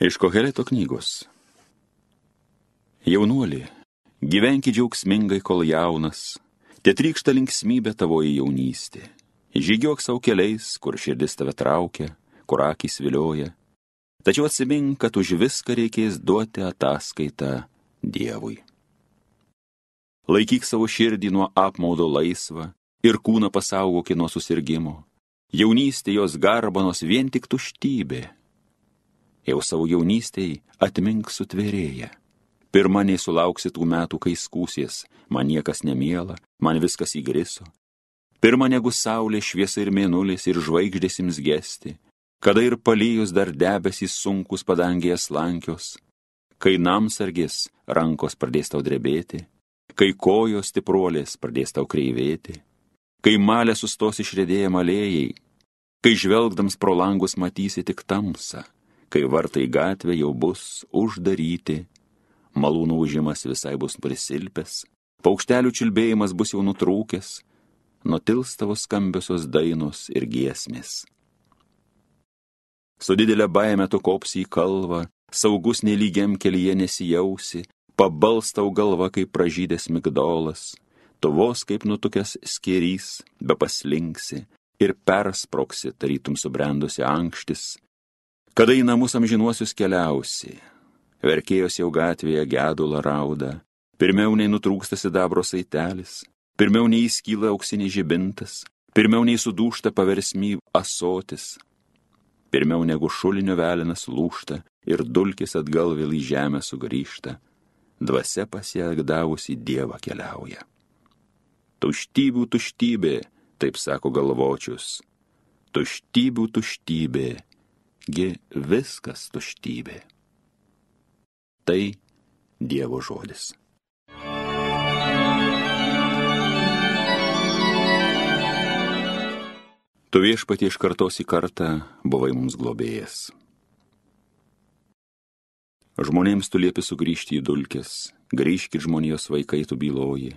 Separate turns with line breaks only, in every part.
Iš Koheleto knygos. Jaunuoli, gyvenki džiaugsmingai, kol jaunas, te trykšta linksmybė tavoji jaunystė. Žygiok savo keliais, kur širdis tave traukia, kur akis vilioja. Tačiau atsimink, kad už viską reikės duoti ataskaitą Dievui. Laikyk savo širdį nuo apmaudo laisvą ir kūną pasaugok nuo susirgymo. Jaunystė jos garbanos vien tik tuštybė jau savo jaunystėje atmink sutvėrėję. Pirma nei sulauksi tų metų, kai skūsies, man niekas nemiela, man viskas įgriso. Pirma negu saulė šviesa ir mėnulis ir žvaigždės ims gesti, kada ir palyjus dar debesys sunkus padangėje slankios, kai namsargės rankos pradės tau drebėti, kai kojos stipruolės pradės tau kreivėti, kai malė sustos išrėdėję malėjai, kai žvelgdams pro langus matysi tik tamsą kai vartai gatvė jau bus uždaryti, malūnų užimas visai bus prisilpęs, paukštelių čiulbėjimas bus jau nutrūkęs, nutils tavo skambiosios dainos ir giesmės. Su didelė baime tu kopsi į kalvą, saugus nelygiam kelyje nesijausi, pabalstau galva kaip pražydęs migdolas, tu vos kaip nutukęs skėrys, be paslinksi ir persproksi, tarytum subrendusi ankštis, Kada į namus amžinuosius keliausi, verkėjos jau gatvėje gedulą rauda, pirmiau nei nutrūksta sidabro saitelis, pirmiau nei įskyla auksinis žibintas, pirmiau nei sudūšta paversmy asotis, pirmiau negu šulinio velinas lūšta ir dulkis atgal vėl į žemę sugrįžta, dvasia pasiekdavusi Dievą keliauja. Tuštybių tuštybė, taip sako galvočius, tuštybių tuštybė gi viskas tuštybė. Tai Dievo žodis. Tu viešpatie iš kartos į kartą buvai mums globėjas. Žmonėms tu liepi sugrįžti į dulkes, grįžkit žmonijos vaikai tu byloji.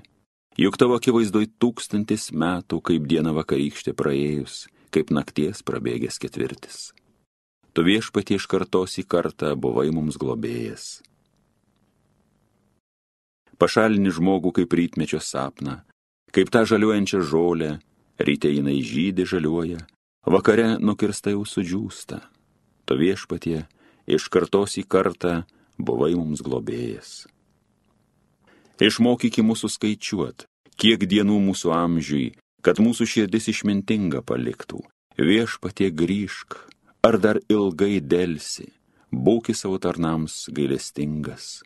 Juk tavo akivaizdoj tūkstantis metų, kaip diena vakarykštė praėjus, kaip nakties prabėgęs ketvirtis tu viešpatie iš kartos į kartą buvai mums globėjas. Pašalini žmogų kaip rytmečio sapną, kaip tą žaliuojančią žolę, ryte jinai žydė žaliuoja, vakare nukirsta jau sudžiūsta. Tu viešpatie iš kartos į kartą buvai mums globėjas. Išmokyki mūsų skaičiuot, kiek dienų mūsų amžiui, kad mūsų širdis išmintinga paliktų. Viešpatie grįžk, ar dar ilgai dėlsi, būki savo tarnams gailestingas.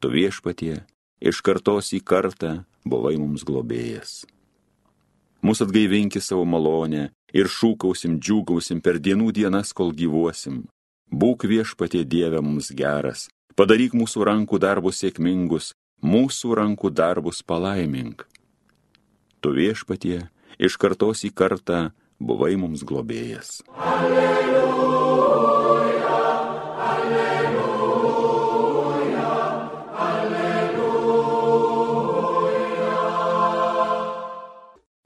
Tu viešpatie, iš kartos į kartą buvai mums globėjas. Mūsų atgaivinki savo malonę ir šūkausim, džiūgausim per dienų dienas, kol gyvuosim. Būk viešpatie Dieve mums geras, padaryk mūsų rankų darbus sėkmingus, mūsų rankų darbus palaimink. Tu viešpatie, iš kartos į kartą buvai mums globėjas. Alleluja, alleluja, alleluja.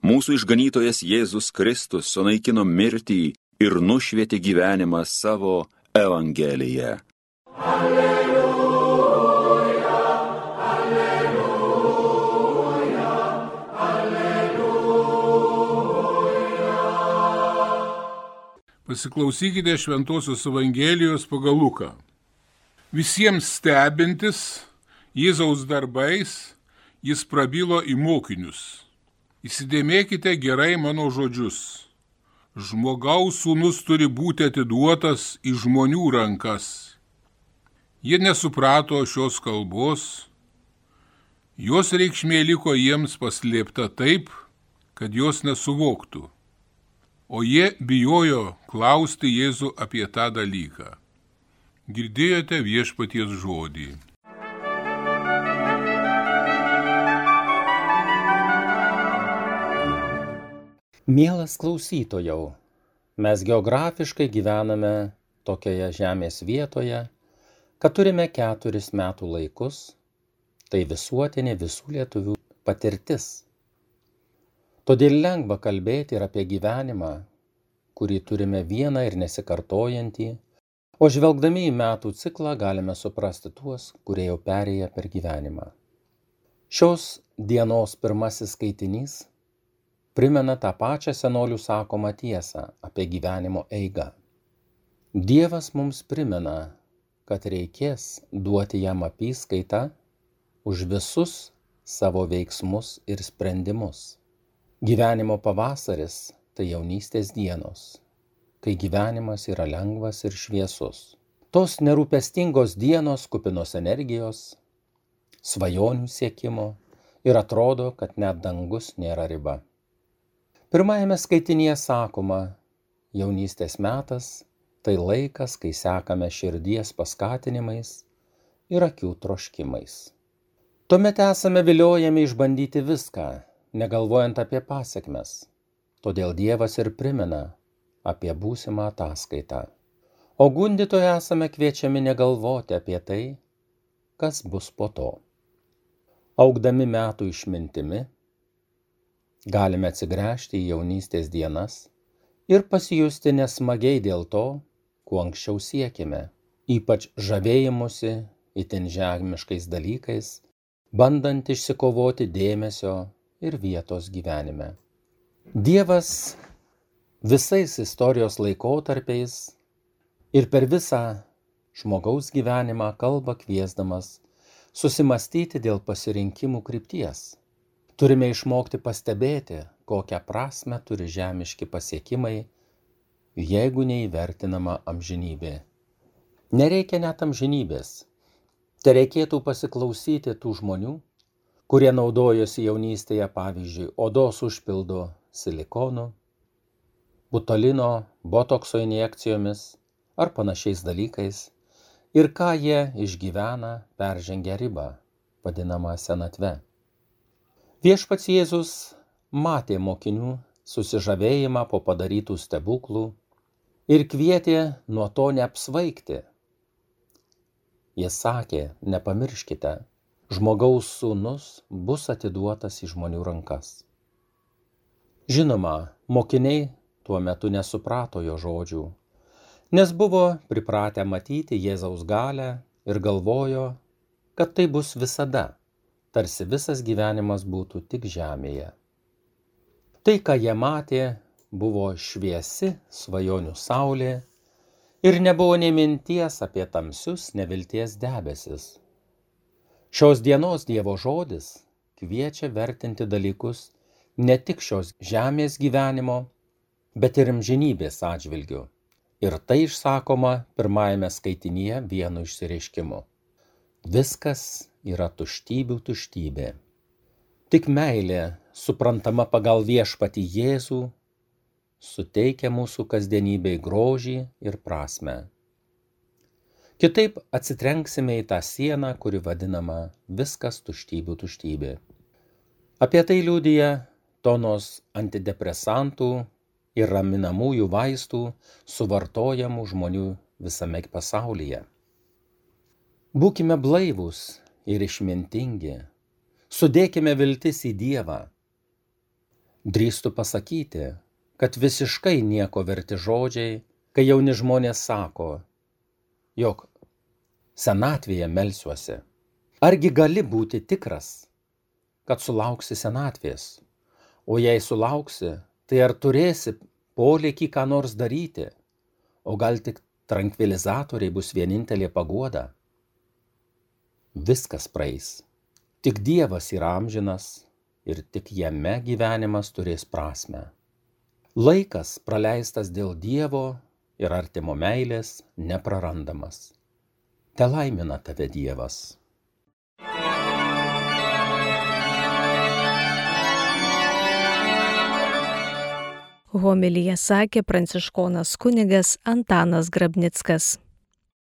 Mūsų išganytojas Jėzus Kristus sunaikino mirtį ir nušvietė gyvenimą savo Evangeliją.
Pasiklausykite Šventojios Evangelijos pagal Luką. Visiems stebintis Jėzaus darbais, jis prabilo į mokinius. Įsidėmėkite gerai mano žodžius. Žmogaus sūnus turi būti atiduotas į žmonių rankas. Jie nesuprato šios kalbos, jos reikšmė liko jiems paslėpta taip, kad jos nesuvoktų o jie bijojo klausti Jėzų apie tą dalyką. Girdėjote viešpaties žodį.
Mielas klausytojau, mes geografiškai gyvename tokioje žemės vietoje, kad turime keturis metų laikus, tai visuotinė visų lietuvių patirtis todėl lengva kalbėti ir apie gyvenimą kurį turime vieną ir nesikartojantį O žvelgdami į metų ciklą galime suprasti tuos, kurie jau perėję per gyvenimą. Šios dienos pirmasis skaitinys primena tą pačią senolių sakomą tiesą apie gyvenimo eigą. Dievas mums primena, kad reikės duoti jam apyskaitą už visus savo veiksmus ir sprendimus. Gyvenimo pavasaris tai jaunystės dienos, kai gyvenimas yra lengvas ir šviesus. Tos nerūpestingos dienos kupinos energijos, svajonių siekimo ir atrodo, kad net dangus nėra riba. Pirmajame skaitinėje sakoma, jaunystės metas tai laikas, kai sekame širdies paskatinimais ir akių troškimais. Tuomet esame viliojami išbandyti viską, negalvojant apie pasiekmes. Todėl Dievas ir primena apie būsimą ataskaitą. O gundytojai esame kviečiami negalvoti apie tai, kas bus po to. Augdami metų išmintimi, galime atsigręžti į jaunystės dienas ir pasijusti nesmagiai dėl to, kuo anksčiau siekime, ypač žavėjimusi itin žemiškais dalykais, bandant išsikovoti dėmesio ir vietos gyvenime. Dievas visais istorijos laikotarpiais ir per visą žmogaus gyvenimą kalba kviesdamas susimastyti dėl pasirinkimų krypties. Turime išmokti pastebėti, kokią prasme turi žemiški pasiekimai, jeigu neįvertinama amžinybė. Nereikia net amžinybės. Te reikėtų pasiklausyti tų žmonių, kurie naudojosi jaunystėje pavyzdžiui odos užpildu silikonu, butolino, botokso injekcijomis ar panašiais dalykais ir ką jie išgyvena peržengę ribą, vadinamą senatve. Viešpats Jėzus matė mokinių susižavėjimą po padarytų stebuklų ir kvietė nuo to neapsvaigti. Jis sakė, nepamirškite, žmogaus sūnus bus atiduotas į žmonių rankas. Žinoma, mokiniai tuo metu nesuprato jo žodžių, nes buvo pripratę matyti Jėzaus galę ir galvojo, kad tai bus visada, tarsi visas gyvenimas būtų tik žemėje. Tai, ką jie matė, buvo šviesi svajonių saulė ir nebuvo nei minties apie tamsius nevilties debesis Šios dienos Dievo žodis kviečia vertinti dalykus ne tik šios žemės gyvenimo, bet ir amžinybės atžvilgiu. Ir tai išsakoma pirmajame skaitinyje vienu išsireiškimu. Viskas yra tuštybių tuštybė. Tik meilė, suprantama pagal viešpati Jėzų, suteikia mūsų kasdienybei grožį ir prasme. Kitaip atsitrenksime į tą sieną, kuri vadinama viskas tuštybių tuštybė. Apie tai liūdija tonos antidepresantų ir raminamųjų vaistų suvartojamų žmonių visame pasaulyje. Būkime blaivūs ir išmintingi, sudėkime viltis į Dievą. Drįstu pasakyti, kad visiškai nieko verti žodžiai, kai jauni žmonės sako, jog senatvėje melsiuosi. Argi gali būti tikras, kad sulauksi senatvės? O jei sulauksi, tai ar turėsi polėkį ką nors daryti? O gal tik tranquilizatoriai bus vienintelė pagoda? Viskas praeis. Tik Dievas yra amžinas ir tik jame gyvenimas turės prasme. Laikas praleistas dėl Dievo ir artimo meilės neprarandamas. Te laimina tave Dievas.
Homelyje sakė pranciškonas kunigas Antanas Grabnickas.